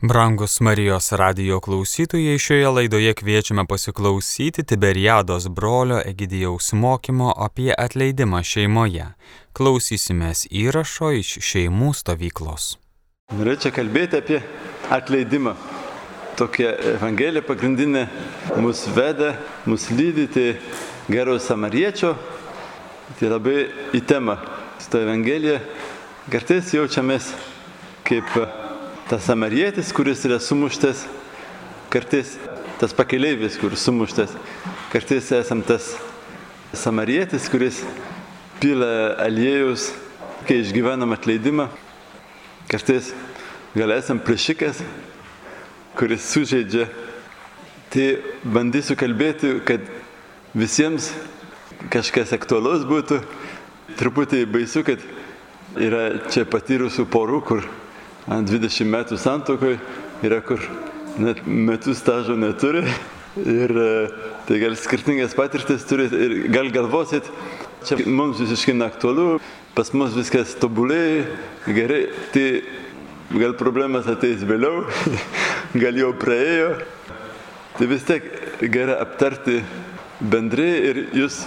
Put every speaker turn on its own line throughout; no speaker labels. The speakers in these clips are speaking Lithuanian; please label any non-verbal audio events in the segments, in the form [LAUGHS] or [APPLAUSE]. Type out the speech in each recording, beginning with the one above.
Brangus Marijos radio klausytojai, šioje laidoje kviečiame pasiklausyti Tiberiados brolio Egidijaus mokymo apie atleidimą šeimoje. Klausysimės įrašo iš šeimų stovyklos.
Norėčiau kalbėti apie atleidimą. Tokia evangelija pagrindinė mus veda, mus lydyti gero samariečio. Tai labai į temą. Su ta evangelija kartais jaučiamės kaip tas samarietis, kuris yra sumuštas, kartais tas pakeleivis, kuris sumuštas, kartais esam tas samarietis, kuris pila aliejus, kai išgyvenam atleidimą, kartais gal esam plėšikas, kuris sužeidžia. Tai bandysiu kalbėti, kad visiems kažkas aktualus būtų. Truputį baisu, kad yra čia patyrusių porų, kur 20 metų santokoje yra kur net metus stažo neturi. Ir tai gal skirtingas patirtis turit ir gal galvosit, čia mums visiškai neaktualu, pas mus viskas tobulai, gerai, tai gal problemas ateis vėliau, [LAUGHS] gal jau praėjo. Tai vis tiek gerai aptarti bendrai ir jūs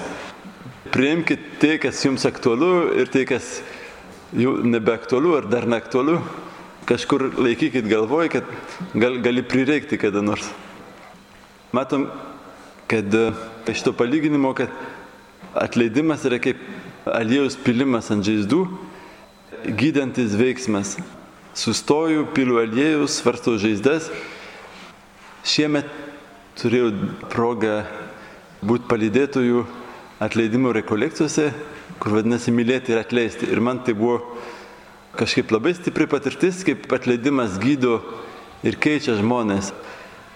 priimkite tai, kas jums aktualu ir tai, kas jau nebeaktualu ar dar neaktualu kažkur laikykit galvoj, kad gal, gali prireikti kada nors. Matom, kad e, iš to palyginimo, kad atleidimas yra kaip aliejus pilimas ant žaizdų, gydantis veiksmas. Sustoju, pilu aliejus, svarstau žaizdas. Šiemet turėjau progą būti palydėtojų atleidimo rekolekcijose, kur vadinasi mylėti ir atleisti. Ir man tai buvo kažkaip labai stipri patirtis, kaip atleidimas gydo ir keičia žmonės.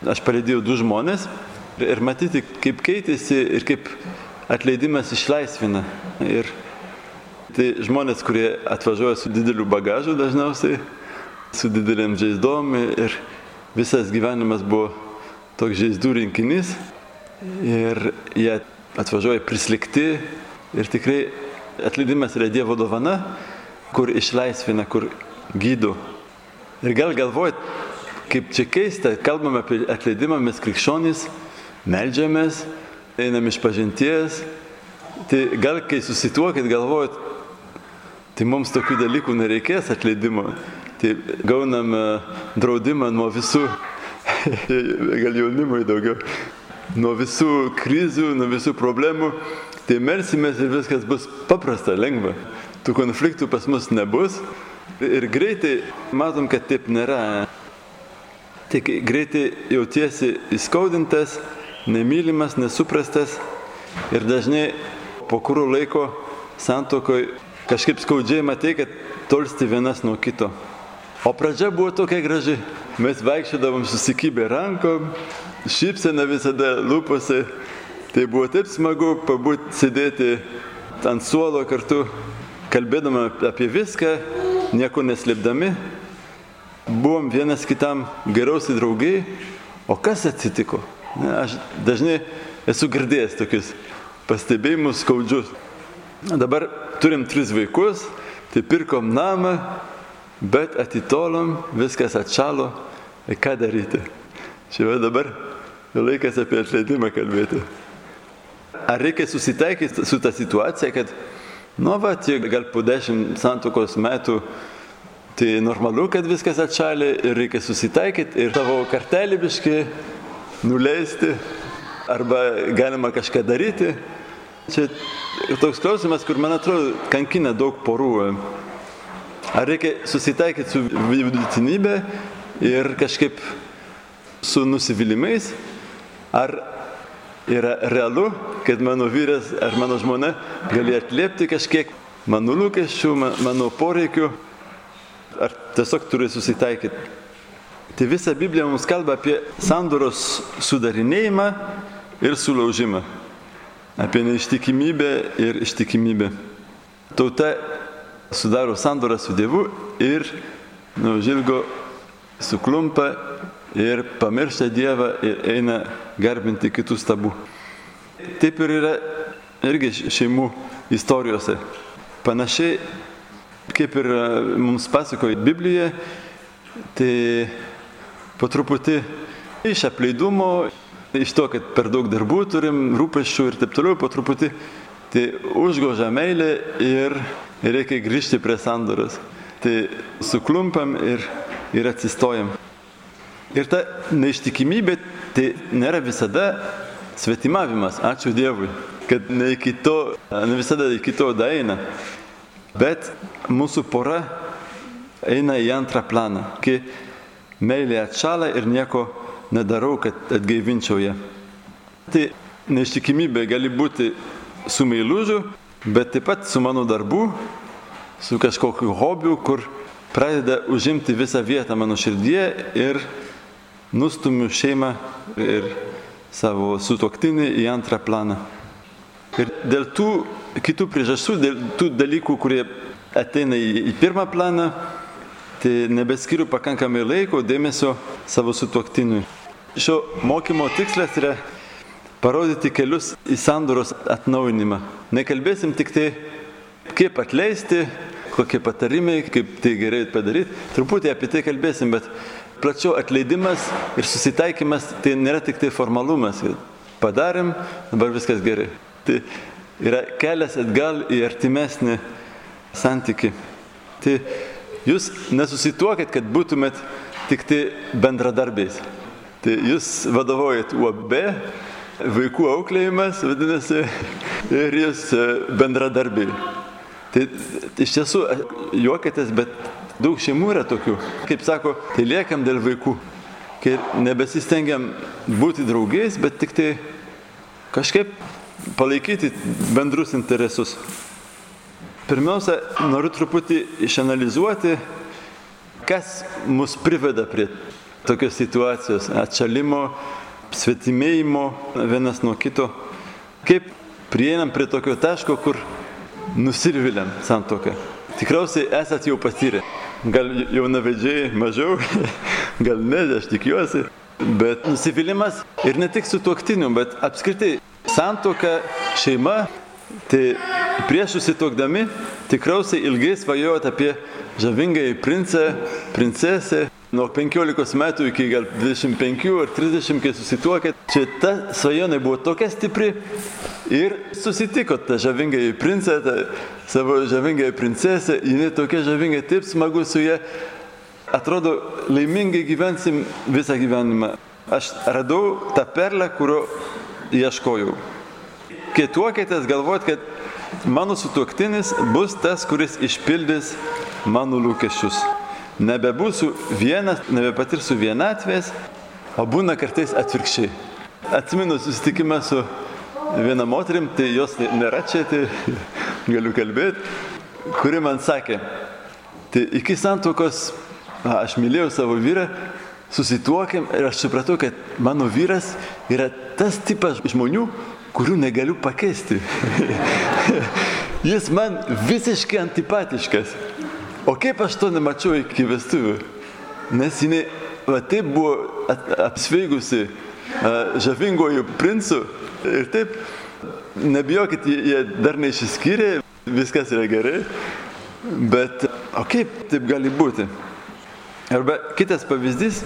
Aš palydėjau du žmonės ir matyti, kaip keitėsi ir kaip atleidimas išlaisvina. Ir tai žmonės, kurie atvažiuoja su dideliu bagažu dažniausiai, su didelėm žaizdom ir visas gyvenimas buvo toks žaizdų rinkinys ir jie atvažiuoja prislikti ir tikrai atleidimas yra Dievo dovana kur išlaisvina, kur gydo. Ir gal galvojat, kaip čia keista, kalbame apie atleidimą, mes krikščionys, melžiamės, einam iš pažinties. Tai gal kai susituokit, galvojat, tai mums tokių dalykų nereikės atleidimo. Tai gaunam e, draudimą nuo visų, [LAUGHS] gal jaunimui daugiau, nuo visų krizių, nuo visų problemų. Tai melsimės ir viskas bus paprasta, lengva tų konfliktų pas mus nebus. Ir greitai matom, kad taip nėra. Tik greitai jautiesi įskaudintas, nemylimas, nesuprastas ir dažnai po kurio laiko santokoj kažkaip skaudžiai matai, kad tolsti vienas nuo kito. O pradžia buvo tokia graži. Mes vaikščiodavom susikibę rankom, šypsena visada lūpose. Tai buvo taip smagu pabūti, sėdėti ant suolo kartu kalbėdami apie viską, nieko neslėpdami, buvom vienas kitam geriausi draugai, o kas atsitiko? Aš dažnai esu girdėjęs tokius pastebėjimus skaudžius. Dabar turim tris vaikus, tai pirkom namą, bet atitolom, viskas atšalo, ir ką daryti? Čia dabar laikas apie atleidimą kalbėti. Ar reikia susitaikyti su ta situacija, kad Nu, va, tiek gal po dešimt santokos metų, tai normalu, kad viskas atšalė ir reikia susitaikyti ir tavo kartelį biški nuleisti, arba galima kažką daryti. Čia toks klausimas, kur man atrodo kankina daug porų. Ar reikia susitaikyti su vidutinybė ir kažkaip su nusivylimais, ar yra realu, kad mano vyras ar mano žmona gali atliepti kažkiek mano lūkesčių, mano poreikių, ar tiesiog turi susitaikyti. Tai visa Biblija mums kalba apie sandoros sudarinėjimą ir sulaužimą, apie neištikimybę ir ištikimybę. Tauta sudaro sandorą su Dievu ir nuo žilgo suklumpa ir pamiršta Dievą ir eina garbinti kitų stabų. Taip ir yra irgi šeimų istorijose. Panašiai, kaip ir mums pasakoja Biblija, tai po truputį iš apleidumo, iš to, kad per daug darbų turim, rūpeščių ir taip toliau, po truputį tai užgožia meilė ir reikia grįžti prie sandoros. Tai suklumpam ir, ir atsistojam. Ir ta neištikimybė tai nėra visada svetimavimas, ačiū Dievui, kad ne, iki to, ne visada iki to daeina. Bet mūsų pora eina į antrą planą, kai meilė atšala ir nieko nedarau, kad atgaivinčiau ją. Tai neištikimybė gali būti su meilužiu, bet taip pat su mano darbu, su kažkokiu hobiu, kur pradeda užimti visą vietą mano širdyje ir nustumiu šeimą ir savo sutoktinį į antrą planą. Ir dėl tų kitų priežasčių, dėl tų dalykų, kurie ateina į, į pirmą planą, tai nebeskiriu pakankamai laiko, dėmesio savo sutoktiniui. Šio mokymo tikslas yra parodyti kelius į sandoros atnaujinimą. Nekalbėsim tik tai, kaip atleisti, kokie patarimai, kaip tai gerai padaryti. Truputį apie tai kalbėsim, bet plačiau atleidimas ir susitaikymas tai nėra tik tai formalumas. Padarėm, dabar viskas gerai. Tai yra kelias atgal į artimesnį santyki. Tai jūs nesusituokit, kad būtumėt tik tai bendradarbiais. Tai jūs vadovaujat UAB, vaikų auklėjimas, vadinasi, ir jūs bendradarbiai. Tai iš tiesų, juokitės, bet daug šeimų yra tokių. Kaip sako, tai liekam dėl vaikų. Kai nebesistengiam būti draugais, bet tik tai kažkaip palaikyti bendrus interesus. Pirmiausia, noriu truputį išanalizuoti, kas mus priveda prie tokios situacijos atšalimo, svetimėjimo vienas nuo kito. Kaip prieinam prie tokio taško, kur nusirviliam santoką. Tikriausiai esat jau patyrę. Gal jaunavedžiai mažiau, [LAUGHS] gal ne, aš tikiuosi. Bet nusivylimas ir ne tik su tuoktiniu, bet apskritai santoka, šeima, tai prieš susitokdami tikriausiai ilgai svajojot apie žavingąjį princą, princesę, nuo 15 metų iki gal 25 ar 30, kai susituokėt, čia ta svajonė buvo tokia stipri ir susitikot tą žavingąjį princą, tą savo žavingąją princesę, jinai tokia žavinga, taip smagu su ja, atrodo laimingai gyvensim visą gyvenimą. Aš radau tą perlę, kurio ieškojau. Kai tuokėtės, galvojat, kad mano sutuoktinis bus tas, kuris išpildys mano lūkesčius nebebūsiu vienas, nebepatirsiu vienatvės, o būna kartais atvirkščiai. Atsimenu susitikimą su viena moterim, tai jos nėra čia, tai [LAUGHS] galiu kalbėti, kuri man sakė, tai iki santokos aš mylėjau savo vyrą, susituokėm ir aš supratau, kad mano vyras yra tas tipas žmonių, kurių negaliu pakeisti. [LAUGHS] Jis man visiškai antipatiškas. O kaip aš to nemačiau iki vestuvių? Nes jinai va, taip buvo apsveigusi žavingojų princų ir taip, nebijokit, jie dar neišsiskyrė, viskas yra gerai, bet o kaip taip gali būti? Arba kitas pavyzdys,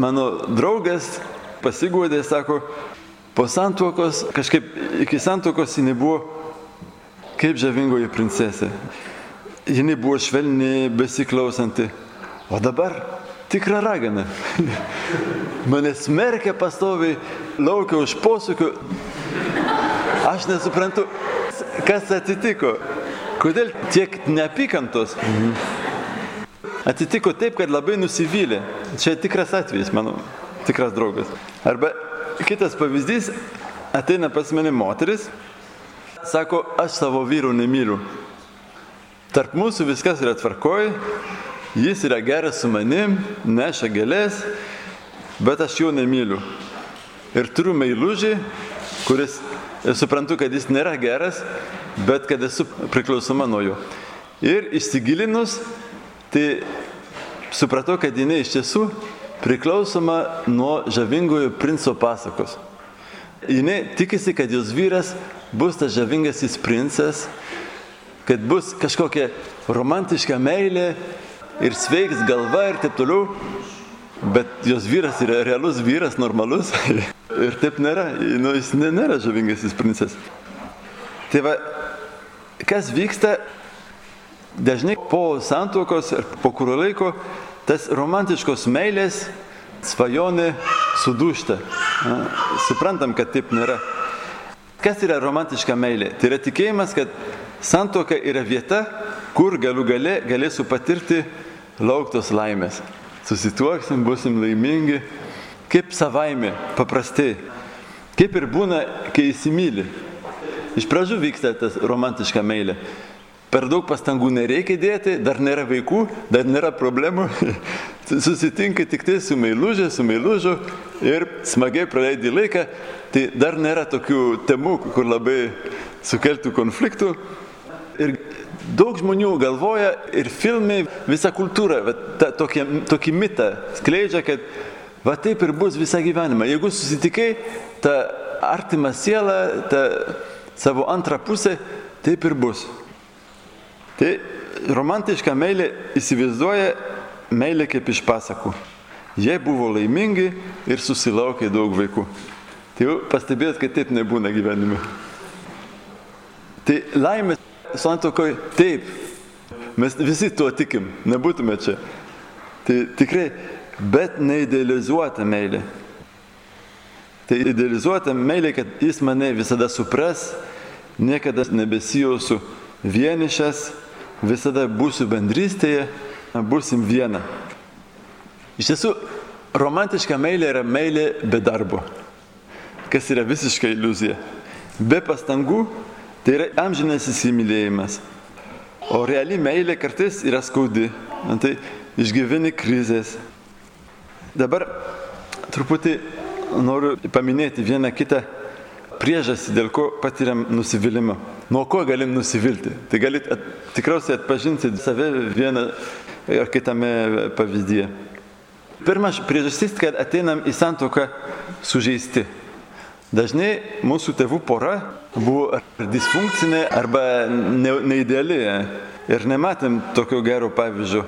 mano draugas pasiguodė, sako, po santuokos, kažkaip iki santuokos jinai buvo kaip žavingoji princesė jinai buvo švelni, besiklausanti. O dabar tikra ragana. [LAUGHS] Mane smerkia pastoviai, laukia už posūkių. Aš nesuprantu, kas atsitiko. Kodėl tiek neapykantos? Mhm. Atsitiko taip, kad labai nusivylė. Čia tikras atvejis, mano tikras draugas. Arba kitas pavyzdys, ateina pas mane moteris, sako, aš savo vyrų nemyliu. Tarp mūsų viskas yra tvarkoj, jis yra geras su manim, neša gėlės, bet aš jo nemyliu. Ir turiu meilužį, kuris, suprantu, kad jis nėra geras, bet kad esu priklausoma nuo jo. Ir įsigilinus, tai supratau, kad jinai iš tiesų priklausoma nuo žavingojo princo pasakos. Jinai tikisi, kad jos vyras bus tas žavingasis princas, kad bus kažkokia romantiška meilė ir sveiks galva ir taip toliau. bet jos vyras yra realus vyras, normalus. [LAUGHS] ir taip nėra, nu, jis nėra žavingasis princas. Tai va, kas vyksta, dažnai po santokos ir po kurio laiko tas romantiškos meilės svajonė sudūšta. Suprantam, kad taip nėra. Kas yra romantiška meilė? Tai yra tikėjimas, kad santoka yra vieta, kur galų gale galėsiu patirti lauktos laimės. Susituoksim, busim laimingi, kaip savaime, paprastai. Kaip ir būna, kai įsimylė. Iš pradžių vyksta tas romantiška meilė. Per daug pastangų nereikia dėti, dar nėra vaikų, dar nėra problemų. [LAUGHS] Susitinka tik tai su meilužė, su meilužu ir smagiai praleidi laiką. Tai dar nėra tokių temų, kur labai sukeltų konfliktų. Ir daug žmonių galvoja ir filmai, visa kultūra, ta, tokie, tokį mitą skleidžia, kad va taip ir bus visą gyvenimą. Jeigu susitikai tą artimą sielą, tą savo antrą pusę, taip ir bus. Tai romantiška meilė įsivaizduoja meilę kaip iš pasakų. Jie buvo laimingi ir susilaukė daug vaikų. Tai jau pastebėjot, kad taip nebūna gyvenime. Tai laimė santokoje taip. Mes visi tuo tikim, nebūtume čia. Tai tikrai, bet neidealizuota meilė. Tai idealizuota meilė, kad jis mane visada supras, niekada nebesijausiu vienišas, visada būsiu bendrystėje, būsim viena. Iš tiesų, romantiška meilė yra meilė be darbo, kas yra visiška iliuzija. Be pastangų tai yra amžinas įsimylėjimas. O reali meilė kartais yra skaudi, tai išgyveni krizės. Dabar truputį noriu paminėti vieną kitą priežastį, dėl ko patiriam nusivylimą. Nuo ko galim nusivilti? Tai galit at, tikriausiai atpažinti save vieną ar kitame pavyzdyje. Pirmas priežastis, kad ateinam į santoką sužeisti. Dažnai mūsų tėvų pora buvo disfunkcinė arba ne, neideali ir nematėm tokio gero pavyzdžio.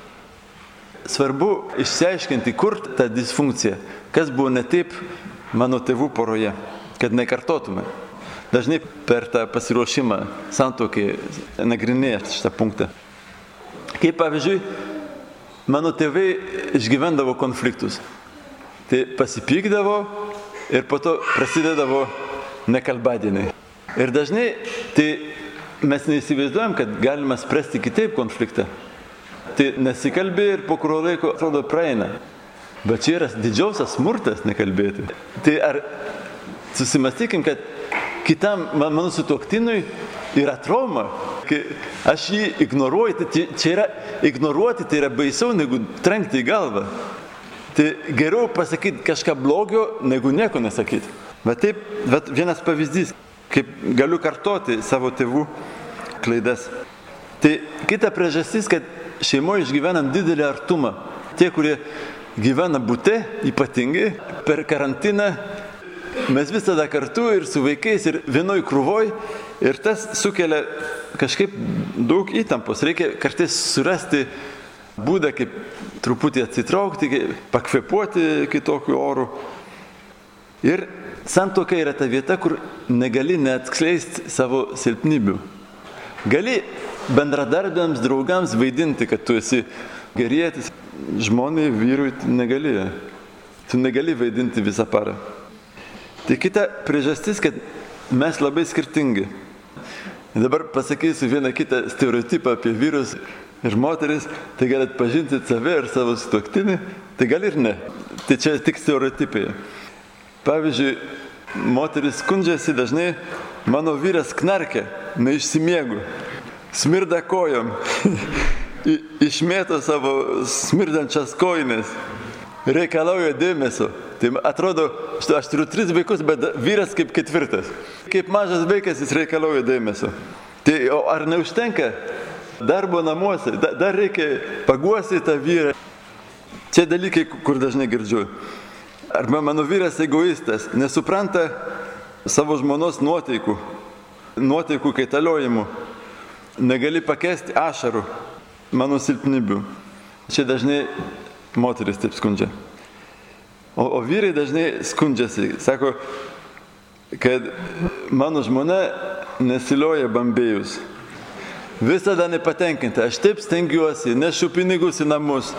Svarbu išsiaiškinti, kur ta disfunkcija, kas buvo ne taip mano tėvų poroje, kad nekartotume. Dažnai per tą pasiruošimą santokį nagrinėja šitą punktą. Kaip pavyzdžiui, mano tėvai išgyvendavo konfliktus. Tai pasipykdavo ir po to prasidedavo nekalbadieniai. Ir dažnai tai mes neįsivaizduojam, kad galima spręsti kitaip konfliktą. Tai nesikalbė ir po kurio laiko atrodo praeina. Bet čia yra didžiausias smurtas nekalbėti. Tai ar susimastykim, kad kitam mano sutuoktinui yra trauma, kai aš jį ignoruoju, tai čia yra ignoruoti, tai yra baisiau negu trenkti į galvą. Tai geriau pasakyti kažką blogio, negu nieko nesakyti. Bet taip, bet vienas pavyzdys, kaip galiu kartoti savo tėvų klaidas. Tai kita priežastis, kad šeimoje išgyvenam didelį artumą. Tie, kurie gyvena būte, ypatingai per karantiną. Mes visada kartu ir su vaikais, ir vienoj krūvoj. Ir tas sukelia kažkaip daug įtampos. Reikia kartais surasti būdą, kaip truputį atsitraukti, pakvepuoti kitokiu oru. Ir santoka yra ta vieta, kur negali neatskleisti savo silpnybių. Gali bendradarbiams, draugams vaidinti, kad tu esi gerėtis, žmonai, vyrui negali. Tu negali vaidinti visą parą. Tai kita priežastis, kad mes labai skirtingi. Dabar pasakysiu vieną kitą stereotipą apie vyrus ir moteris, tai galit pažinti save ir savo sutuoktinį, tai gal ir ne. Tai čia tik stereotipai. Pavyzdžiui, moteris skundžiasi dažnai, mano vyras knarkia, neišsimiegu, smirda kojom. [LAUGHS] išmėto savo smirdančias koinės, reikalauja dėmesio. Tai atrodo, štai aš turiu tris vaikus, bet vyras kaip ketvirtas. Kaip mažas vaikas jis reikalauja dėmesio. Tai o ar neužtenka darbo namuose, da, dar reikia paguosi tą vyrą. Čia dalykai, kur dažnai girdžiu. Arba mano vyras egoistas, nesupranta savo žmonos nuotaikų, nuotaikų kaitaliojimų, negali pakesti ašarų mano silpnybių. Čia dažnai moteris taip skundžia. O, o vyrai dažnai skundžiasi, sako, kad mano žmona nesilioja bambėjus. Visada nepatenkinta, aš taip stengiuosi, nešu pinigus į namus,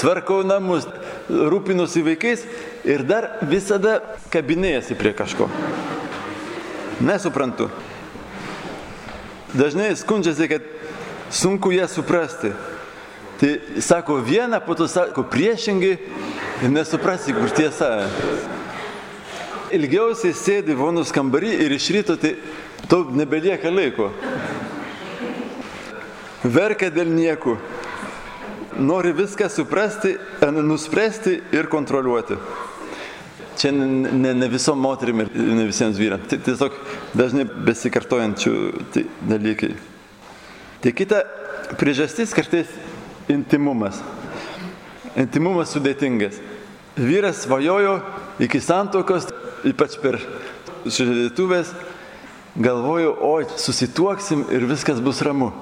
tvarkau namus, rūpinusi vaikais ir dar visada kabinėjasi prie kažko. Nesuprantu. Dažnai skundžiasi, kad sunku ją suprasti. Tai sako vieną, po to sako priešingai ir nesuprasi, kur tiesa. Ilgiausiai sėdi vonos kambarį ir iš ryto tai tau nebelieka laiko. Verkia dėl nieko. Nori viską suprasti, nuspręsti ir kontroliuoti. Čia ne, ne visom moterim ir ne visiems vyrams. Tai tiesiog dažnai besikartojančių tai dalykai. Tai kita priežastis kartais intimumas. Intimumas sudėtingas. Vyras svajojo iki santokos, ypač per sužadėtuvės, galvoju, oi, susituoksim ir viskas bus ramu.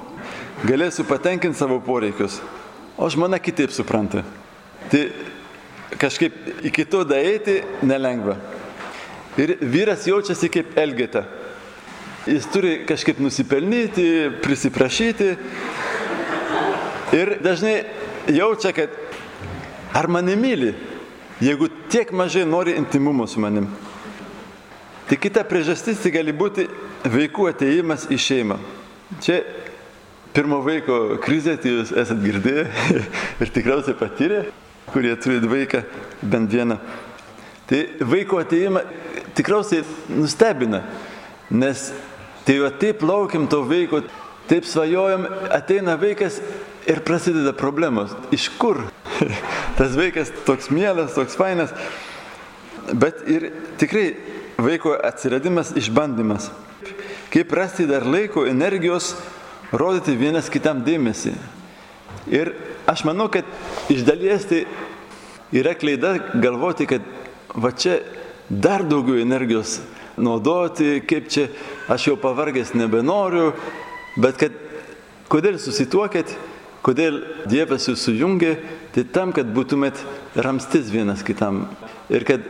Galėsiu patenkinti savo poreikius. O žmona kitaip supranta. Tai kažkaip iki to daeiti nelengva. Ir vyras jaučiasi kaip elgeta. Jis turi kažkaip nusipelnyti, prisiprašyti. Ir dažnai jaučia, kad ar mane myli, jeigu tiek mažai nori intimumo su manim. Tai kita priežastis tai gali būti vaikų ateimas į šeimą. Čia pirmo vaiko krizė, tai jūs esat girdėję [LAUGHS] ir tikriausiai patyrę, kurie turi vaiką bent vieną. Tai vaiko ateimą tikriausiai nustebina, nes tai jau taip laukiam to vaiko, taip svajojam, ateina vaikas ir prasideda problemos. Iš kur? [LAUGHS] Tas vaikas toks mielas, toks fainas. Bet ir tikrai vaiko atsiradimas išbandymas. Kaip rasti dar laiko, energijos, rodyti vienas kitam dėmesį. Ir aš manau, kad iš dalies tai yra klaida galvoti, kad va čia dar daugiau energijos naudoti, kaip čia aš jau pavargęs nebenoriu, bet kad kodėl susituokėt, kodėl Dievas jūs sujungė, tai tam, kad būtumėt ramstis vienas kitam. Ir kad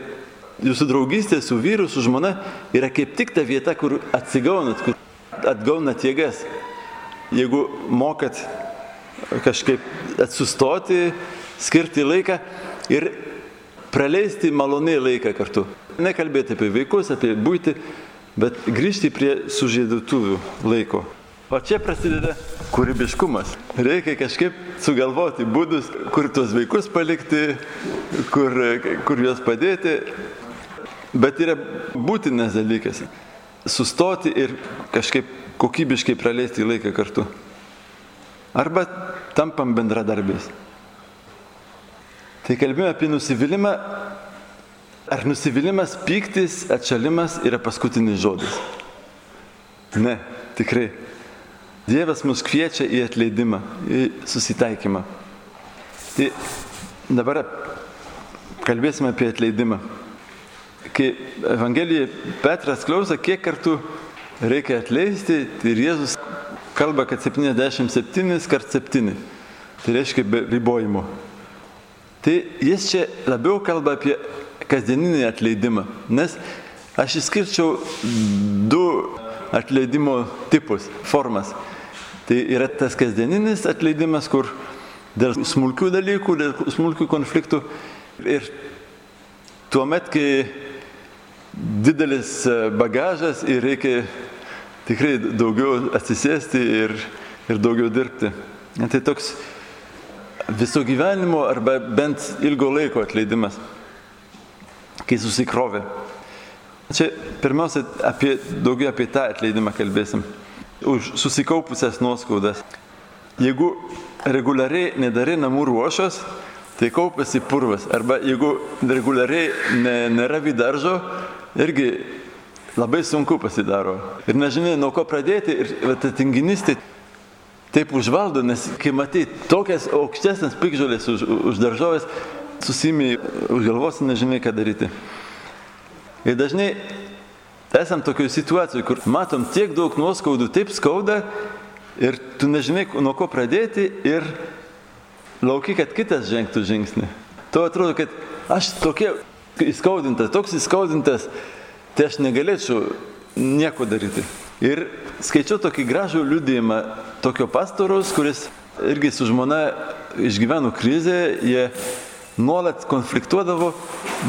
jūsų draugystė su vyru, su žmona yra kaip tik ta vieta, kur atsigaunat, kur atgaunat jėgas. Jeigu mokat kažkaip atsustoti, skirti laiką ir praleisti maloniai laiką kartu. Nekalbėti apie vaikus, apie būti, bet grįžti prie sužėdutuvių laiko. O čia prasideda kūrybiškumas. Reikia kažkaip sugalvoti būdus, kur tuos vaikus palikti, kur, kur juos padėti. Bet yra būtinas dalykas - sustoti ir kažkaip kokybiškai praleisti laiką kartu. Arba tampam bendradarbiais. Tai kalbėjome apie nusivylimą. Ar nusivylimas, pyktis, atšalimas yra paskutinis žodis? Ne, tikrai. Dievas mus kviečia į atleidimą, į susitaikymą. Tai dabar kalbėsime apie atleidimą. Kai Evangelijoje Petras klauso, kiek kartų reikia atleisti, tai Jėzus kalba, kad 77 kart 7. Tai reiškia be ribojimo. Tai jis čia labiau kalba apie kasdieninį atleidimą, nes aš išskirčiau du atleidimo tipus, formas. Tai yra tas kasdieninis atleidimas, kur dėl smulkių dalykų, dėl smulkių konfliktų. Ir tuo met, kai didelis bagažas ir reikia tikrai daugiau atsisėsti ir, ir daugiau dirbti. Tai toks viso gyvenimo arba bent ilgo laiko atleidimas, kai susikrovė. Čia pirmiausia apie, daugiau apie tą atleidimą kalbėsim už susikaupusias nuoskaudas. Jeigu reguliariai nedarai namų ruošos, tai kaupasi purvas. Arba jeigu reguliariai ne, nėra vidaržo, irgi labai sunku pasidaro. Ir nežinai, nuo ko pradėti. Ir ta tinginystė taip užvaldo, nes kai matai tokias aukštesnės pikžolės už, už daržovės, susimiai už galvos, nežinai, ką daryti. Ir dažnai Esam tokioje situacijoje, kur matom tiek daug nuoskaudų, taip skauda ir tu nežinai, nuo ko pradėti ir lauki, kad kitas žengtų žingsnį. Tuo atrodo, kad aš tokia įskaudintas, toks įskaudintas, tai aš negalėčiau nieko daryti. Ir skaičiau tokį gražų liūdėjimą tokio pastoros, kuris irgi su žmona išgyveno krizę, jie nuolat konfliktuodavo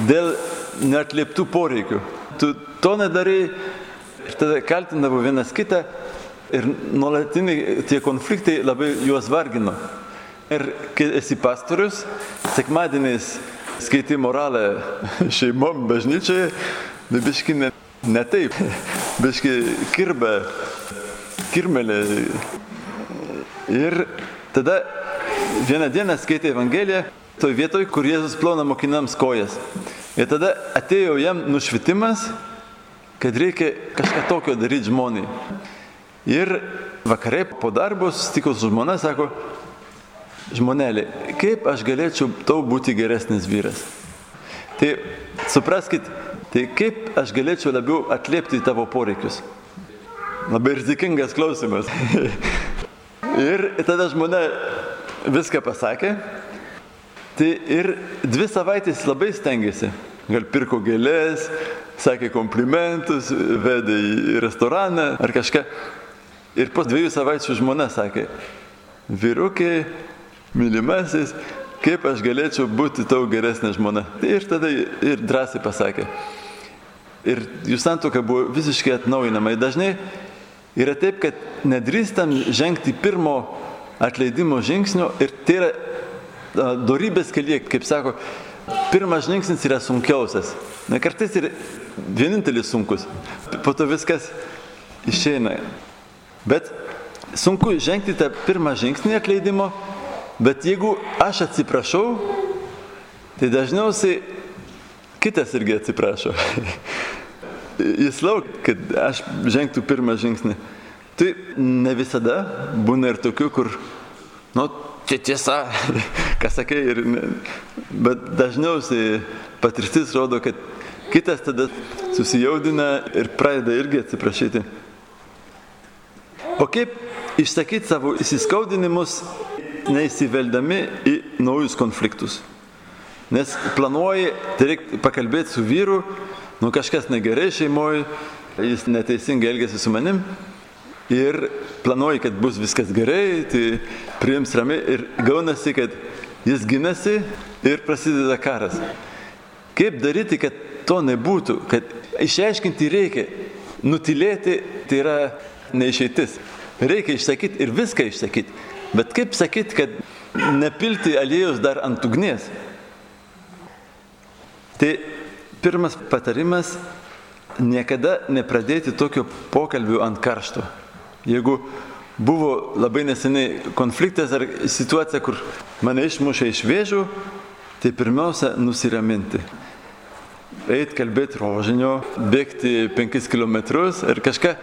dėl neatlieptų poreikių. Tu to nedarai ir tada kaltindavo vienas kitą ir nuolatiniai tie konfliktai labai juos vargino. Ir kai esi pastorius, sekmadieniais skaitai moralę šeimom bažnyčioje, bet biški ne, ne taip, biški kirbė, kirmelė. Ir tada vieną dieną skaitai Evangeliją, toj vietoj, kur Jėzus plauna mokinams kojas. Ir tada atėjo jam nušvitimas, kad reikia kažką tokio daryti žmonai. Ir vakarai po darbo susitiko su žmona, sako, žmonelė, kaip aš galėčiau tau būti geresnis vyras. Tai supraskit, tai kaip aš galėčiau labiau atliepti tavo poreikius. Labai rizikingas klausimas. [LAUGHS] ir tada žmona viską pasakė. Tai ir dvi savaitės labai stengiasi. Gal pirko gėlės, sakė komplimentus, vedė į restoraną ar kažką. Ir po dviejų savaičių žmona sakė, vyrukai, mylimasis, kaip aš galėčiau būti tau geresnė žmona. Ir tada ir drąsiai pasakė. Ir jų santoka buvo visiškai atnaujinama. Ir dažnai yra taip, kad nedrįstam žengti pirmo atleidimo žingsnio ir tai yra dorybės kelyje, kaip sako, pirmas žingsnis yra sunkiausias. Na kartais ir vienintelis sunkus. Po to viskas išeina. Bet sunku žengti tą pirmą žingsnį atleidimo, bet jeigu aš atsiprašau, tai dažniausiai kitas irgi atsiprašo. [LAUGHS] Jis lauk, kad aš žengtų pirmą žingsnį. Tai ne visada būna ir tokių, kur, nu, čia tiesa, [LAUGHS] ką sakai, ir, bet dažniausiai patirtis rodo, kad kitas tada susijaudina ir pradeda irgi atsiprašyti. O kaip išsakyti savo įsiskaudinimus, neįsiveldami į naujus konfliktus? Nes planuoji, tai reikia pakalbėti su vyru, nu kažkas negerai šeimoje, jis neteisingai elgėsi su manim ir planuoji, kad bus viskas gerai, tai priims ramiai ir gaunasi, kad jis ginasi ir prasideda karas. Kaip daryti, kad to nebūtų, kad išaiškinti reikia, nutilėti tai yra neišeitis. Reikia išsakyti ir viską išsakyti. Bet kaip sakyti, kad nepilti aliejus dar ant ugnies? Tai pirmas patarimas - niekada nepradėti tokio pokalbio ant karšto. Jeigu buvo labai neseniai konfliktas ar situacija, kur mane išmušė iš vėžių, tai pirmiausia nusiraminti. Eit kalbėti rožinio, bėgti 5 km ir kažką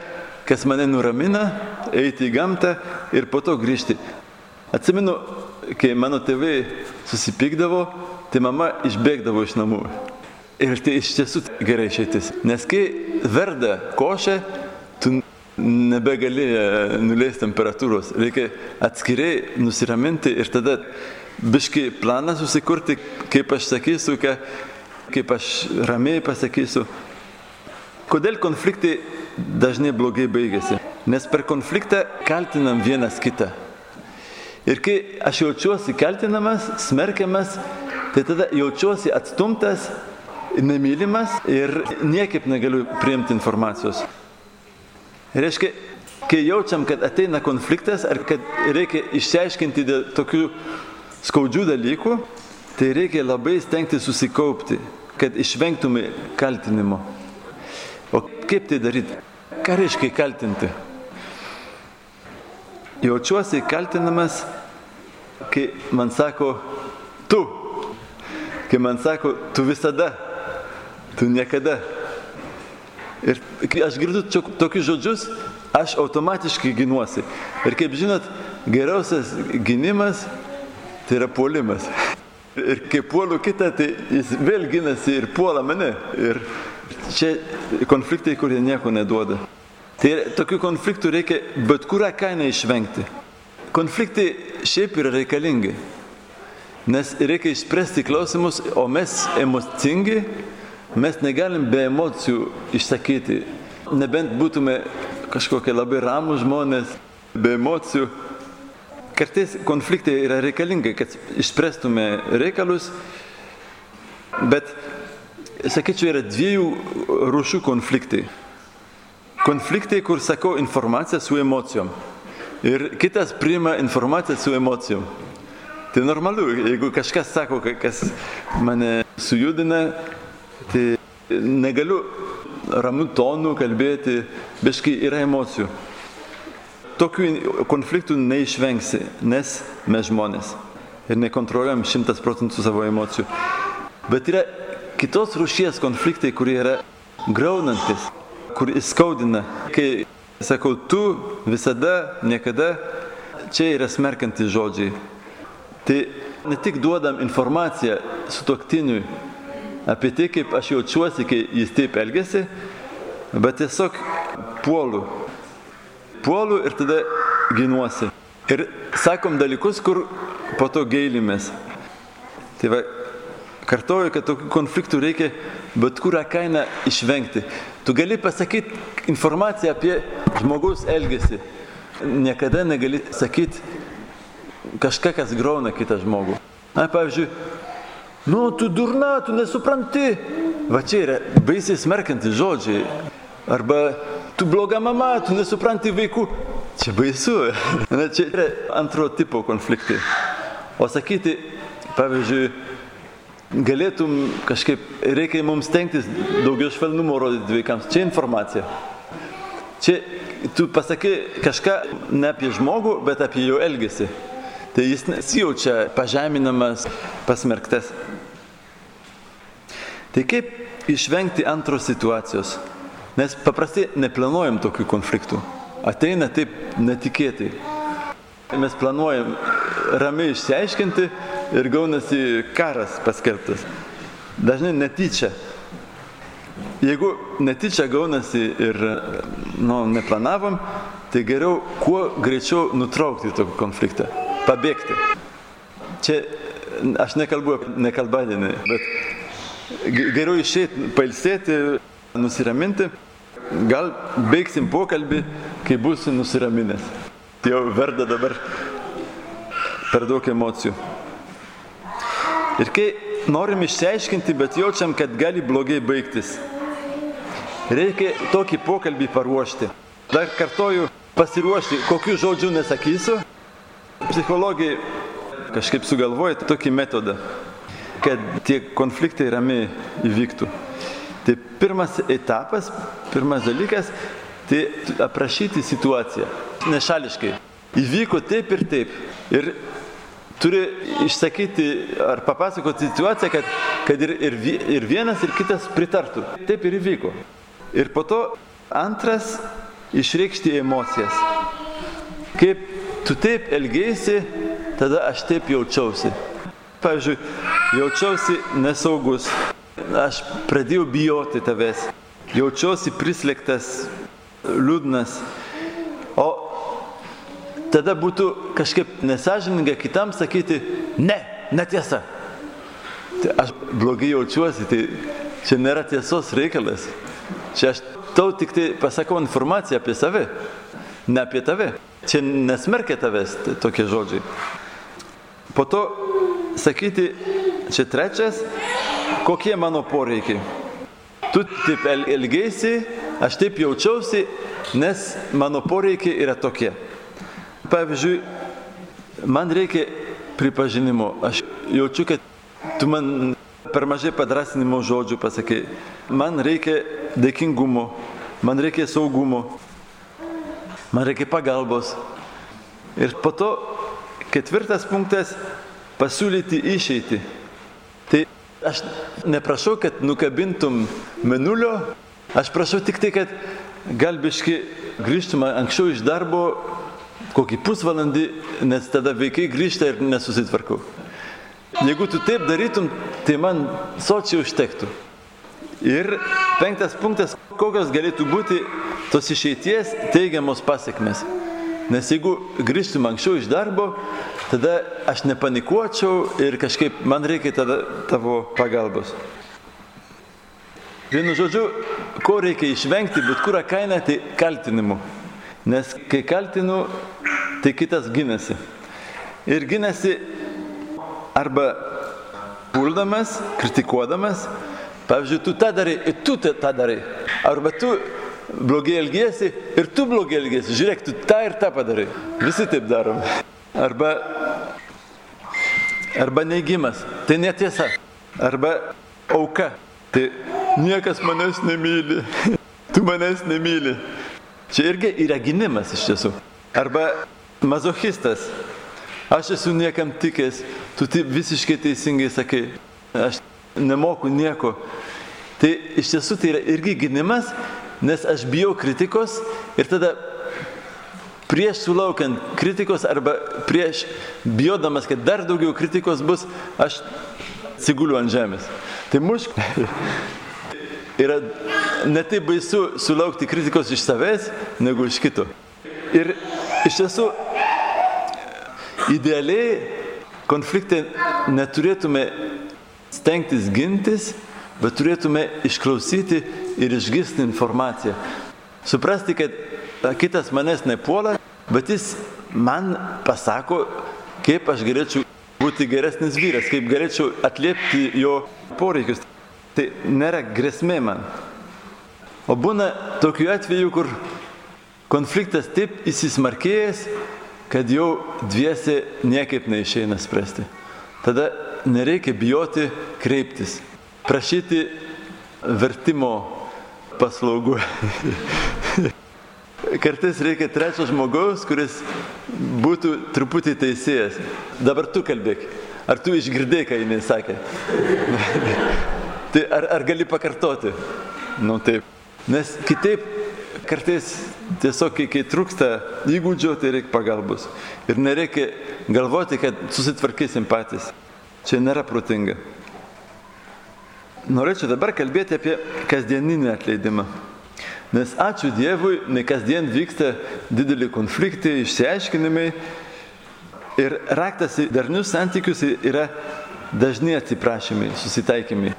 kas mane nuramina, eiti į gamtą ir po to grįžti. Atsimenu, kai mano tėvai susipykdavo, tai mama išbėgdavo iš namų. Ir tai iš tiesų gerai išeitis. Nes kai verda košė, tu nebegali e, nuleisti temperatūros. Reikia atskiriai nusiraminti ir tada biški planą susikurti, kaip aš sakysiu, kaip aš ramiai pasakysiu. Kodėl konfliktai dažnai blogai baigėsi. Nes per konfliktą kaltinam vienas kitą. Ir kai aš jaučiuosi kaltinamas, smerkiamas, tai tada jaučiuosi atstumtas, nemylimas ir niekaip negaliu priimti informacijos. Reiškia, kai jaučiam, kad ateina konfliktas ar kad reikia išsiaiškinti dėl tokių skaudžių dalykų, tai reikia labai stengti susikaupti, kad išvengtume kaltinimo. Kaip tai daryti? Ką reiškia kaltinti? Jaučiuosi kaltinamas, kai man sako, tu. Kai man sako, tu visada, tu niekada. Ir kai aš girdu tokius žodžius, aš automatiškai ginuosi. Ir kaip žinot, geriausias gynimas tai yra puolimas. Ir kai puolu kitą, tai jis vėl ginasi ir puola mane. Ir čia konfliktai, kurie nieko neduoda. Tai tokių konfliktų reikia bet kurią kainą išvengti. Konfliktai šiaip yra reikalingi. Nes reikia išspręsti klausimus, o mes emocingi, mes negalim be emocijų išsakyti, nebent būtume kažkokie labai ramų žmonės, be emocijų. Kartais konfliktai yra reikalingi, kad išspręstume reikalus, bet, sakyčiau, yra dviejų rūšių konfliktai. Konfliktai, kur sakau informaciją su emocijom. Ir kitas priima informaciją su emocijom. Tai normalu, jeigu kažkas sako, kas mane sujudina, tai negaliu ramių tonų kalbėti, beškai yra emocijų. Tokių konfliktų neišvengsi, nes mes žmonės ir nekontroliuojam šimtas procentų savo emocijų. Bet yra kitos rušies konfliktai, kurie yra graunantis, kur įskaudina. Kai sakau tu, visada, niekada, čia yra smerkantis žodžiai. Tai ne tik duodam informaciją sutoktiniui apie tai, kaip aš jaučiuosi, kai jis taip elgesi, bet tiesiog puolu. Puolu ir tada ginuosi. Ir sakom dalykus, kur po to gailimės. Tai va, kartoju, kad tokių konfliktų reikia bet kurią kainą išvengti. Tu gali pasakyti informaciją apie žmogaus elgesį. Niekada negali sakyti kažką, kas grauna kitą žmogų. Na, pavyzdžiui, nu, tu durna, tu nesupranti. Va čia yra baisiai smerkiantys žodžiai. Arba tu bloga mama, tu nesupranti vaikų. Čia baisu. [LAUGHS] Na, čia yra antro tipo konfliktai. O sakyti, pavyzdžiui, galėtum kažkaip, reikia mums tenktis daugiau švelnumo rodyti vaikams. Čia informacija. Čia tu pasakai kažką ne apie žmogų, bet apie jo elgesį. Tai jis nesijaučia pažeminamas, pasmerktas. Tai kaip išvengti antros situacijos? Nes paprastai neplanuojam tokių konfliktų. Ateina taip netikėtai. Mes planuojam ramiai išsiaiškinti ir gaunasi karas paskelbtas. Dažnai netyčia. Jeigu netyčia gaunasi ir nu, neplanavom, tai geriau kuo greičiau nutraukti tokį konfliktą, pabėgti. Čia aš nekalbu apie nekalbadienį, bet geriau išeiti, pailsėti, nusiraminti. Gal baigsim pokalbį, kai būsi nusiraminęs. Tai jau verda dabar per daug emocijų. Ir kai norim išsiaiškinti, bet jaučiam, kad gali blogai baigtis, reikia tokį pokalbį paruošti. Dar kartoju, pasiruošti, kokių žodžių nesakysiu. Psichologai kažkaip sugalvoja tokį metodą, kad tie konfliktai ramiai įvyktų. Tai pirmas etapas, pirmas dalykas, tai aprašyti situaciją. Nešališkai. Įvyko taip ir taip. Ir turi išsakyti ar papasakoti situaciją, kad, kad ir, ir, ir vienas, ir kitas pritartų. Taip ir įvyko. Ir po to antras išreikšti emocijas. Kaip tu taip elgėsi, tada aš taip jaučiausi. Pavyzdžiui, jaučiausi nesaugus, aš pradėjau bijoti tavęs, jaučiausi prislėgtas, liūdnas. O tada būtų kažkaip nesažininga kitam sakyti, ne, netiesa. Tai aš blogai jaučiuosi, tai čia nėra tiesos reikalas. Čia aš tau tik tai pasakau informaciją apie save, ne apie tave. Čia nesmerkia tavęs tokie žodžiai. Po to sakyti, čia trečias, kokie mano poreikiai. Tu taip elgėsi, aš taip jaučiausi, nes mano poreikiai yra tokie. Pavyzdžiui, man reikia pripažinimo. Aš jaučiu, kad tu man per mažai padrasinimo žodžių pasakai. Man reikia dėkingumo, man reikia saugumo, man reikia pagalbos. Ir po to ketvirtas punktas - pasiūlyti išeitį. Tai Aš neprašau, kad nukabintum menulio, aš prašau tik tai, kad galbiški grįžtum anksčiau iš darbo kokį pusvalandį, nes tada vaikai grįžta ir nesusitvarkau. Jeigu tu taip darytum, tai man sočiai užtektų. Ir penktas punktas, kokios galėtų būti tos išeities teigiamos pasiekmes. Nes jeigu grįžtum anksčiau iš darbo, tada aš nepanikuočiau ir kažkaip man reikia tada tavo pagalbos. Vienu žodžiu, ko reikia išvengti, bet kurą kainą, tai kaltinimu. Nes kai kaltinu, tai kitas ginasi. Ir ginasi arba puldamas, kritikuodamas, pavyzdžiui, tu tą darai ir tu tą darai. Arba tu blogai elgiesi ir tu blogai elgiesi. Žiūrėk, tu tą ir tą padarai. Visi taip darom. Arba, arba neigimas. Tai netiesa. Arba auka. Tai niekas manęs nemyli. Tu manęs nemyli. Čia irgi yra gynimas iš tiesų. Arba mazochistas. Aš esu niekam tikęs, tu taip visiškai teisingai sakai, aš nemoku nieko. Tai iš tiesų tai yra irgi gynimas, nes aš bijau kritikos ir tada prieš sulaukiant kritikos arba prieš bijodamas, kad dar daugiau kritikos bus, aš siguliu ant žemės. Tai mušk. Yra ne taip baisu sulaukti kritikos iš savęs, negu iš kito. Ir iš tiesų Idealiai konflikte neturėtume stengtis gintis, bet turėtume išklausyti ir išgirsti informaciją. Suprasti, kad kitas manęs nepuola, bet jis man pasako, kaip aš galėčiau būti geresnis vyras, kaip galėčiau atliepti jo poreikius. Tai nėra grėsmė man. O būna tokių atvejų, kur konfliktas taip įsismarkėjęs, kad jau dviesi niekaip neišeina spręsti. Tada nereikia bijoti kreiptis, prašyti vertimo paslaugų. [LAUGHS] Kartais reikia trečio žmogaus, kuris būtų truputį teisėjas. Dabar tu kalbėk. Ar tu išgirdai, ką jinai sakė? [LAUGHS] tai ar, ar gali pakartoti? Nu taip. Nes kitaip kartais tiesiog, kai, kai trūksta įgūdžių, tai reikia pagalbos. Ir nereikia galvoti, kad susitvarkysim patys. Čia nėra protinga. Norėčiau dabar kalbėti apie kasdieninį atleidimą. Nes ačiū Dievui, ne kasdien vyksta dideli konfliktai, išsiaiškinimai. Ir raktas į darnius santykius yra dažni atsiprašymai, susitaikymai.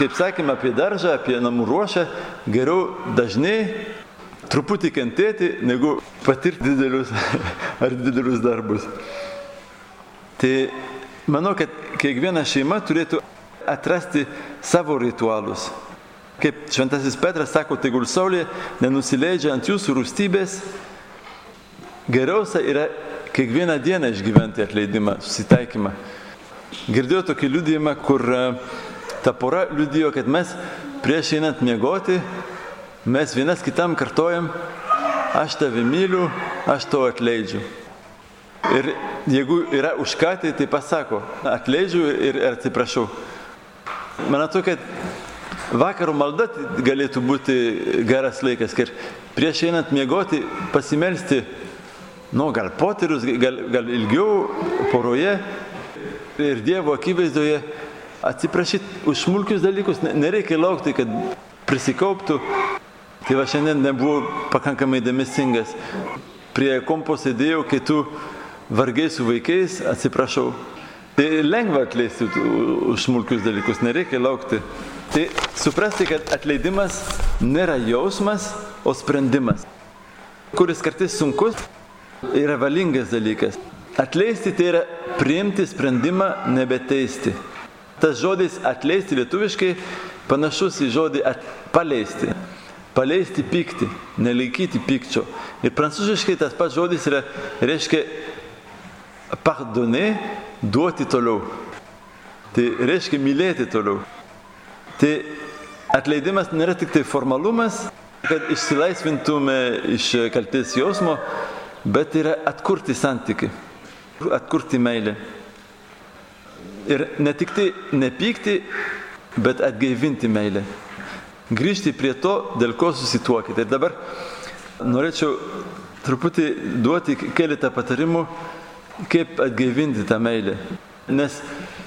Kaip sakėme apie daržą, apie namų ruošą, geriau dažnai truputį kentėti, negu patirti didelius [LAUGHS] ar didelius darbus. Tai manau, kad kiekviena šeima turėtų atrasti savo ritualus. Kaip šventasis Petras sako, tegul saulė nenusileidžia ant jūsų rūstybės, geriausia yra kiekvieną dieną išgyventi atleidimą, susitaikymą. Girdėjau tokį liudijimą, kur ta pora liudijo, kad mes prieš einant miegoti, mes vienas kitam kartojam, aš tave myliu, aš to atleidžiu. Ir jeigu yra už ką, tai tai pasako, atleidžiu ir atsiprašau. Man atrodo, kad vakaro malda galėtų būti geras laikas, kad prieš einant miegoti pasimelsti, nu, gal poterius, gal, gal ilgiau poroje ir Dievo akivaizdoje atsiprašyti už smulkius dalykus, nereikia laukti, kad prisikauptų. Tai va šiandien nebuvau pakankamai dėmesingas. Prie kompo sėdėjau, kai tu vargiai su vaikais, atsiprašau. Tai lengva atleisti už smulkius dalykus, nereikia laukti. Tai suprasti, kad atleidimas nėra jausmas, o sprendimas. Kuris kartais sunkus, yra valingas dalykas. Atleisti tai yra priimti sprendimą nebeteisti. Tas žodis atleisti lietuviškai panašus į žodį at, paleisti. Paleisti pyktį, nelaikyti pykčio. Ir prancūziškai tas pats žodis yra, reiškia pardonner, duoti toliau. Tai reiškia mylėti toliau. Tai atleidimas nėra tik tai formalumas, kad išsilaisvintume iš kaltės jausmo, bet yra atkurti santyki, atkurti meilę ir ne tik tai nepykti, bet atgaivinti meilę. Grįžti prie to, dėl ko susituokite. Ir dabar norėčiau truputį duoti keletą patarimų, kaip atgaivinti tą meilę. Nes,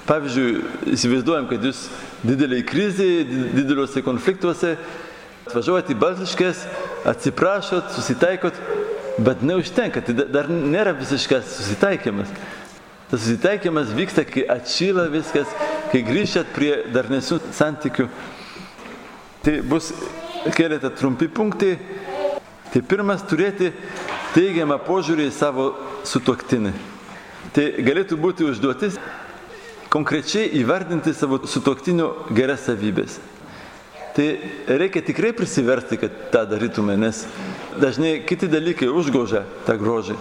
pavyzdžiui, įsivaizduojam, kad jūs dideliai krizėje, dideliuose konfliktuose atvažiuojate į Baltiškės, atsiprašot, susitaikot, bet neužtenka, tai dar nėra visiškas susitaikymas. Tas susitaikymas vyksta, kai atšyla viskas, kai grįžtat prie darnesnių santykių. Tai bus keletą trumpi punktai. Tai pirmas turėti teigiamą požiūrį į savo sutuoktinį. Tai galėtų būti užduotis konkrečiai įvardinti savo sutuoktinio geras savybės. Tai reikia tikrai prisiversti, kad tą darytume, nes dažnai kiti dalykai užgožia tą grožį.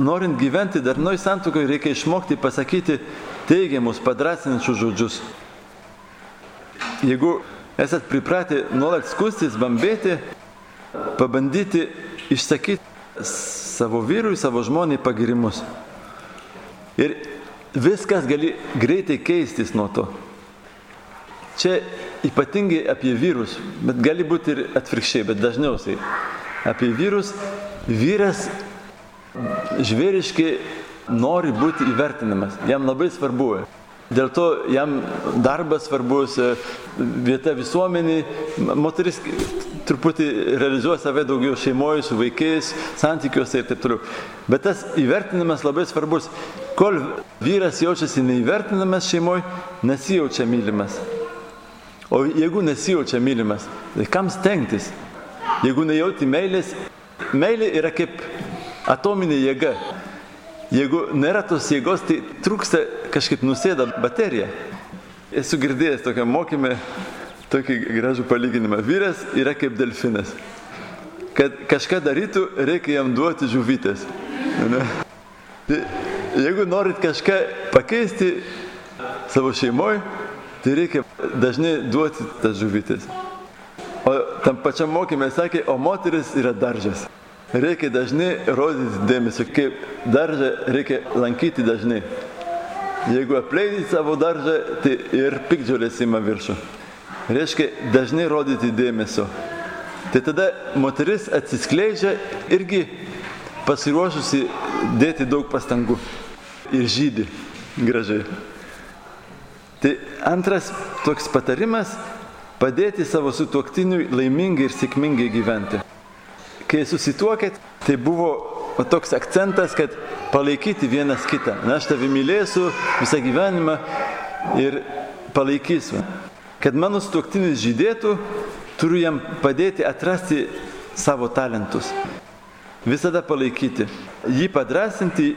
Norint gyventi darnoj santukoje, reikia išmokti pasakyti teigiamus, padrasinančius žodžius. Jeigu esat pripratę nuolat skustis, bambėti, pabandyti išsakyti savo vyrui, savo žmonai pagirimus. Ir viskas gali greitai keistis nuo to. Čia ypatingai apie vyrus, bet gali būti ir atvirkščiai, bet dažniausiai apie vyrus. Vyras žvėriškai nori būti įvertinamas, jam labai svarbu. Dėl to jam darbas svarbus, vieta visuomeniai, moteris truputį realizuoja save daugiau šeimoje, su vaikais, santykiuose ir taip toliau. Bet tas įvertinimas labai svarbus. Kol vyras jaučiasi neįvertinamas šeimoje, nesijaučia mylimas. O jeigu nesijaučia mylimas, tai kam stengtis? Jeigu nejauti meilės, meilė yra kaip atominė jėga. Jeigu nėra tos jėgos, tai trūksta kažkaip nusėda baterija. Esu girdėjęs tokią mokymę, tokį gražų palyginimą. Vyras yra kaip delfinas. Kad kažką darytų, reikia jam duoti žuvytės. Ne? Tai, jeigu norit kažką pakeisti savo šeimoje, tai reikia dažnai duoti tas žuvytės. O tam pačiam mokymė sakė, o moteris yra daržas reikia dažnai rodyti dėmesio, kaip daržą reikia lankyti dažnai. Jeigu apleidai savo daržą, tai ir pikdžiolės įma viršų. Reiškia dažnai rodyti dėmesio. Tai tada moteris atsiskleidžia irgi pasiruošusi dėti daug pastangų ir žydį gražiai. Tai antras toks patarimas - padėti savo sutuoktiniui laimingai ir sėkmingai gyventi kai susituokėt, tai buvo va, toks akcentas, kad palaikyti vienas kitą. Na, aš tave mylėsiu visą gyvenimą ir palaikysiu. Kad mano sutuoktinis žydėtų, turiu jam padėti atrasti savo talentus. Visada palaikyti. Jį padrasinti,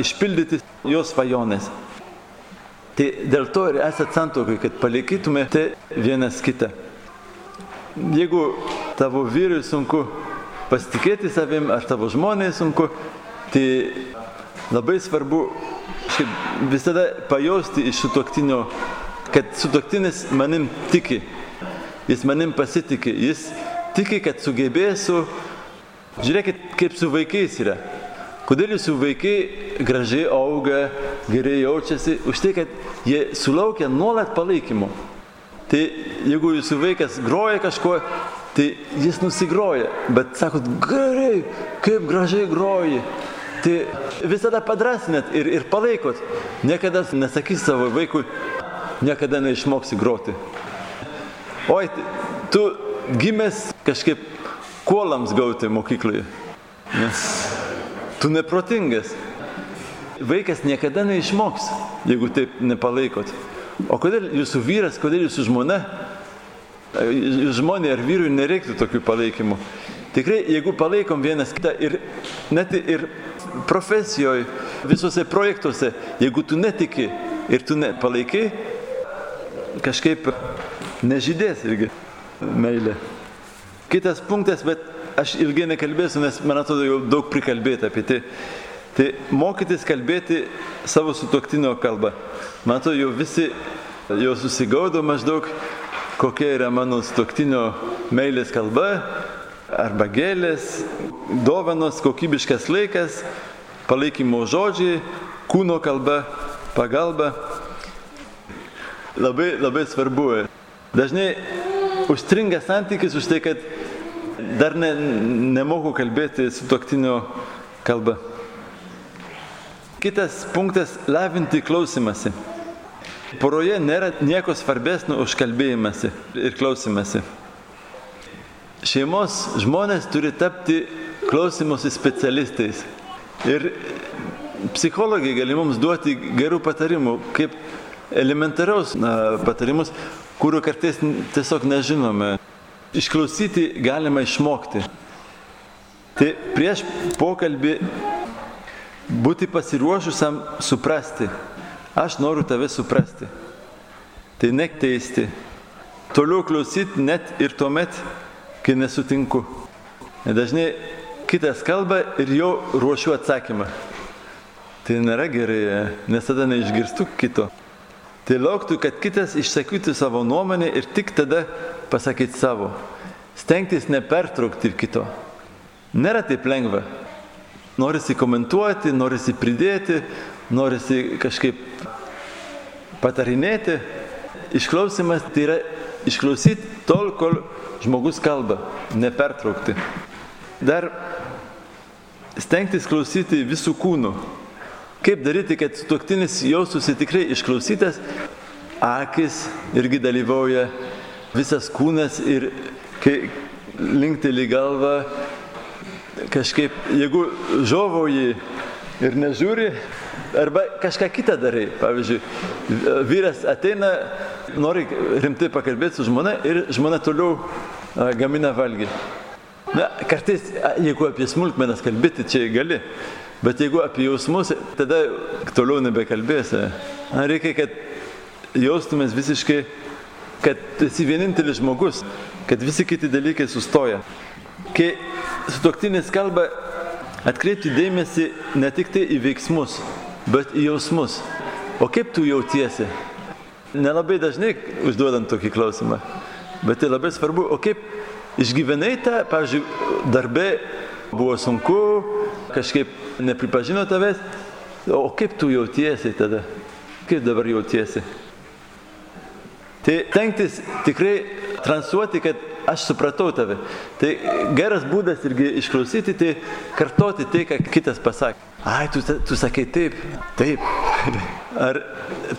išpildyti jos svajonės. Tai dėl to ir esate santokai, kad palaikytumėte vienas kitą. Jeigu tavo vyrui sunku pasitikėti savim, ar tavo žmonai sunku, tai labai svarbu visada pajausti iš sutuoktinio, kad sutuoktinis manim tiki, jis manim pasitikė, jis tiki, kad sugebėsiu. Žiūrėkit, kaip su vaikais yra. Kodėl jūsų vaikai gražiai auga, gerai jaučiasi? Už tai, kad jie sulaukia nuolat palaikymo. Tai jeigu jūsų vaikas groja kažkuo, Tai jis nusigroja, bet sakot, gerai, kaip gražiai groji. Tai visada padrasinat ir, ir palaikot. Niekada nesakys savo vaikui, niekada neišmoksi groti. Oi, tu gimęs kažkaip kuolams gauti mokykloje. Nes tu neprotingas. Vaikas niekada neišmoks, jeigu taip nepalaikot. O kodėl jūsų vyras, kodėl jūsų žmona žmonė ar vyrui nereiktų tokių palaikymų. Tikrai, jeigu palaikom vienas kitą ir net ir profesijoje, visuose projektuose, jeigu tu netiki ir tu nepalaikai, kažkaip nežydės irgi meilė. Kitas punktas, bet aš ilgai nekalbėsiu, nes man atrodo jau daug prikalbėta apie tai. Tai mokytis kalbėti savo sutoktinio kalbą. Man atrodo, jau visi jau susigaudo maždaug, kokia yra mano stoktinio meilės kalba, arba gėlės, dovanos, kokybiškas laikas, palaikymo žodžiai, kūno kalba, pagalba. Labai, labai svarbu. Dažnai užstringa santykis už tai, kad dar ne, nemoku kalbėti su toktinio kalba. Kitas punktas - lavinti klausimasi. Poroje nėra nieko svarbesnio už kalbėjimąsi ir klausimąsi. Šeimos žmonės turi tapti klausimusi specialistais. Ir psichologai gali mums duoti gerų patarimų, kaip elementariaus na, patarimus, kurių kartais tiesiog nežinome. Išklausyti galima išmokti. Tai prieš pokalbį būti pasiruošusiam suprasti. Aš noriu tave suprasti. Tai nekteisti. Toliau klausyti net ir tuomet, kai nesutinku. Dažnai kitas kalba ir jau ruošiu atsakymą. Tai nėra gerai, nes tada neišgirstu kito. Tai lauktų, kad kitas išsakytų savo nuomonę ir tik tada pasakyti savo. Stengtis nepertraukti kito. Nėra taip lengva. Norisi komentuoti, norisi pridėti, norisi kažkaip patarinėti. Išklausimas tai yra išklausyti tol, kol žmogus kalba, nepertraukti. Dar stengtis klausyti visų kūnų. Kaip daryti, kad sutuoktinis jaustųsi tikrai išklausytas, akis irgi dalyvauja, visas kūnas ir kai linkteli galva, kažkaip, jeigu žovoji ir nežiūri, arba kažką kitą darai. Pavyzdžiui, vyras ateina, nori rimtai pakalbėti su žmona ir žmona toliau gamina valgį. Na, kartais, jeigu apie smulkmenas kalbėti, čia gali. Bet jeigu apie jausmus, tada toliau nebekalbėsi. Reikia, kad jaustumės visiškai, kad esi vienintelis žmogus, kad visi kiti dalykai sustoja. Kai sutoktinis kalba, atkreipti dėmesį ne tik tai į veiksmus, bet į jausmus. O kaip tu jautiesi? Nelabai dažnai užduodant tokį klausimą, bet tai labai svarbu. O kaip išgyvenai tą, pavyzdžiui, darbė buvo sunku, kažkaip nepripažino tavęs, o kaip tu jautiesi tada? Kaip dabar jautiesi? Tai tenktis tikrai transuoti, kad aš supratau tave. Tai geras būdas irgi išklausyti, tai kartoti tai, ką kitas pasakė. Ai, tu, tu sakai taip, taip. Ar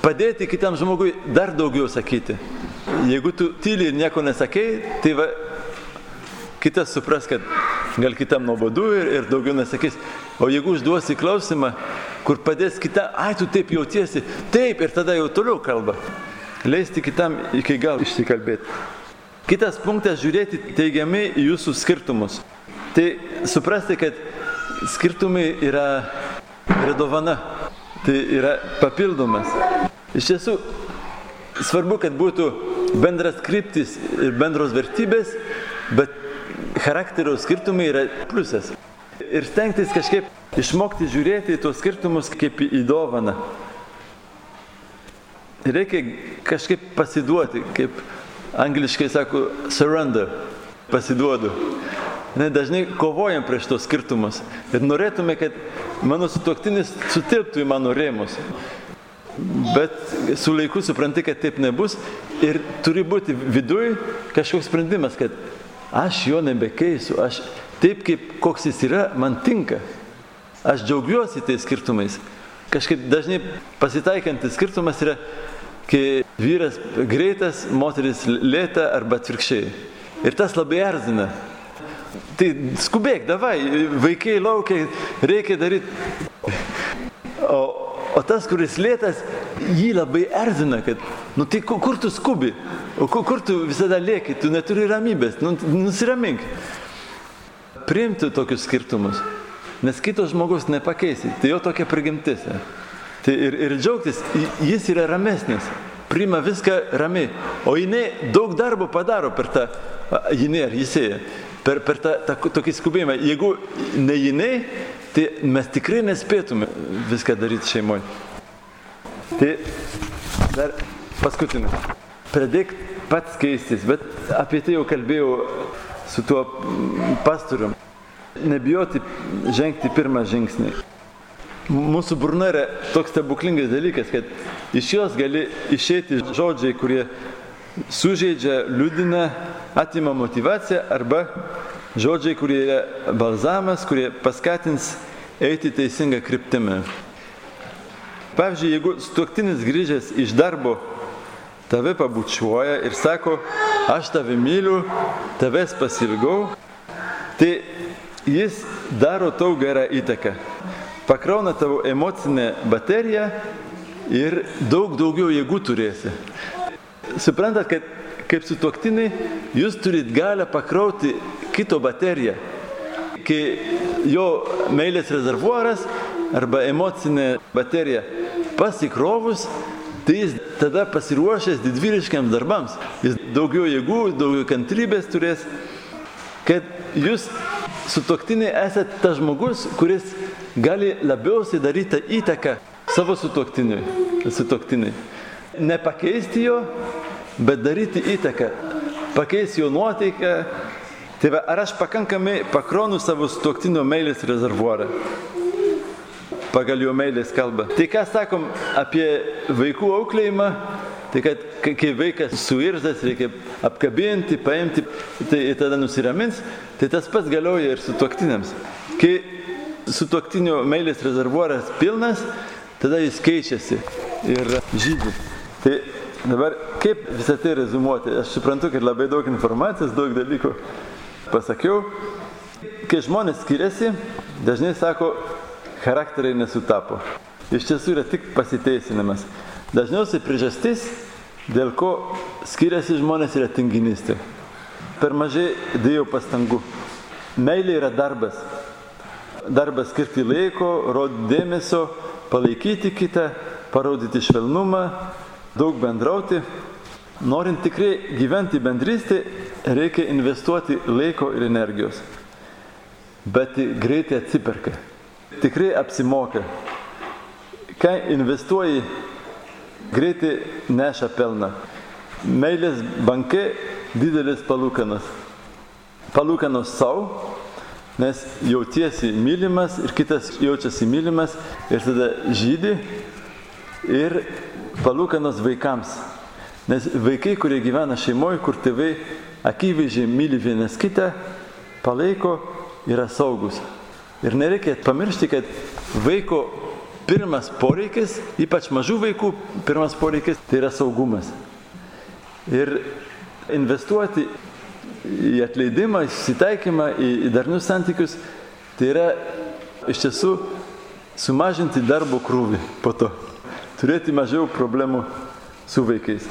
padėti kitam žmogui dar daugiau sakyti. Jeigu tu tyli ir nieko nesakei, tai va, kitas supras, kad gal kitam nuobodu ir, ir daugiau nesakys. O jeigu užduosi klausimą, kur padės kita, ai tu taip jautiesi, taip ir tada jau toliau kalba. Leisti kitam iki gal išsikalbėti. Kitas punktas - žiūrėti teigiamai į jūsų skirtumus. Tai suprasti, kad skirtumai yra, yra dovana, tai yra papildomas. Iš tiesų, svarbu, kad būtų bendras kryptis ir bendros vertybės, bet charakterio skirtumai yra pliusas. Ir stengtis kažkaip išmokti žiūrėti į tuos skirtumus kaip į dovaną. Reikia kažkaip pasiduoti, kaip angliškai sako, surrender, pasiduodu. Ne, dažnai kovojam prieš tos skirtumus ir norėtume, kad mano sutuoktinis sutilptų į mano rėmus. Bet su laiku supranti, kad taip nebus ir turi būti viduj kažkoks sprendimas, kad aš jo nebekeisiu, aš taip kaip koks jis yra, man tinka. Aš džiaugiuosi tais skirtumais. Kažkaip dažnai pasitaikantis skirtumas yra, kai vyras greitas, moteris lėta arba atvirkščiai. Ir tas labai erzina. Tai skubėk, davai, vaikai laukia, reikia daryti. O, o tas, kuris lėtas, jį labai erzina, kad, nu tai kur tu skubi, o kur, kur tu visada lieki, tu neturi ramybės, nu, nusiramink. Priimti tokius skirtumus, nes kitos žmogus nepakeisi, tai jo tokia prigimtis. Tai ir, ir džiaugtis, jis yra ramesnis, priima viską ramiai, o jinai daug darbo padaro per tą, jinai ar jisai, per, per tą, tą tokį skubėjimą. Jeigu ne jinai, tai mes tikrai nespėtume viską daryti šeimoje. Tai dar paskutinis. Pradėk pats keistis, bet apie tai jau kalbėjau su tuo pastorium. Nebijoti žengti pirmą žingsnį. Mūsų burna yra toks stebuklingas dalykas, kad iš jos gali išeiti žodžiai, kurie sužeidžia, liūdina, atima motivaciją arba žodžiai, kurie yra balzamas, kurie paskatins eiti teisingą kryptimį. Pavyzdžiui, jeigu stuoktinis grįžęs iš darbo tave pabučiuoja ir sako, aš tave myliu, tavęs pasilgau, tai jis daro tau gerą įtaką. Pakrauna tavo emocinę bateriją ir daug daugiau jėgų turėsi. Suprantat, kad kaip sutoktiniai jūs turit galę pakrauti kito bateriją. Kai jo meilės rezervuaras arba emocinė baterija pasikrovus, tai jis tada pasiruošęs didvyriškiams darbams. Jis daugiau jėgų, daugiau kantrybės turės, kad jūs sutoktiniai esate tas žmogus, kuris gali labiausiai daryti įtaką savo sutoktiniui. Nepakeisti jo, bet daryti įtaką, pakeisti jo nuotaiką. Tai va, ar aš pakankamai pakronu savo sutuktinio meilės rezervuarą? Pagal jo meilės kalbą. Tai ką sakom apie vaikų auklėjimą, tai kad kai vaikas suirzas, reikia apkabinti, paimti, tai tada nusiramins, tai tas pats galioja ir sutuoktiniams. Kai sutuoktinio meilės rezervuaras pilnas, tada jis keičiasi ir žydži. Tai dabar kaip visą tai rezumuoti? Aš suprantu, kad labai daug informacijos, daug dalykų pasakiau. Kai žmonės skiriasi, dažnai sako, charakteriai nesutapo. Iš tiesų yra tik pasiteisinimas. Dažniausiai priežastis, dėl ko skiriasi žmonės, yra tinginystė. Per mažai dėjau pastangų. Meilė yra darbas. Darbas skirti laiko, rodyti dėmesio, palaikyti kitą, parodyti švelnumą, daug bendrauti. Norint tikrai gyventi bendrystė, reikia investuoti laiko ir energijos. Bet greitai atsiperka. Tikrai apsimoka. Kai investuoji, greitai neša pelną. Meilės banke didelis palūkanas. Palūkanos savo, nes jautiesi mylimas ir kitas jaučiasi mylimas ir tada žydį ir palūkanos vaikams. Nes vaikai, kurie gyvena šeimoje, kur tėvai akivaizdžiai myli vienas kitą, palaiko, yra saugus. Ir nereikia pamiršti, kad vaiko pirmas poreikis, ypač mažų vaikų pirmas poreikis, tai yra saugumas. Ir investuoti į atleidimą, į susitaikymą, į, į darnius santykius, tai yra iš tiesų sumažinti darbo krūvį po to, turėti mažiau problemų su vaikais.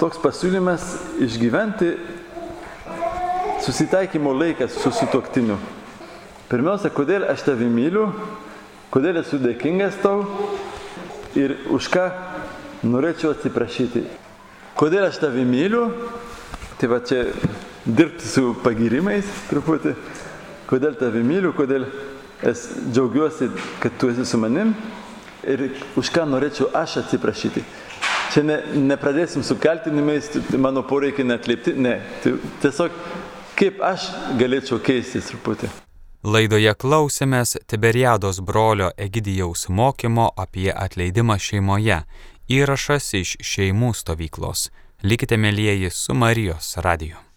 Toks pasiūlymas išgyventi susitaikymo laikas su sutoktiniu. Pirmiausia, kodėl aš tavį myliu, kodėl esu dėkingas tau ir už ką norėčiau atsiprašyti. Kodėl aš tavį myliu, tai va čia dirbti su pagirimais truputį, kodėl tavį myliu, kodėl es džiaugiuosi, kad tu esi su manim ir už ką norėčiau aš atsiprašyti. Čia ne, nepradėsim su kaltinimais, mano poreikiai netleipti, ne. Tai tiesiog kaip aš galėčiau keistis truputį.
Laidoje klausėmės Tiberiados brolio Egidijaus mokymo apie atleidimą šeimoje. Įrašas iš šeimų stovyklos. Likite mėlyjeji su Marijos radiju.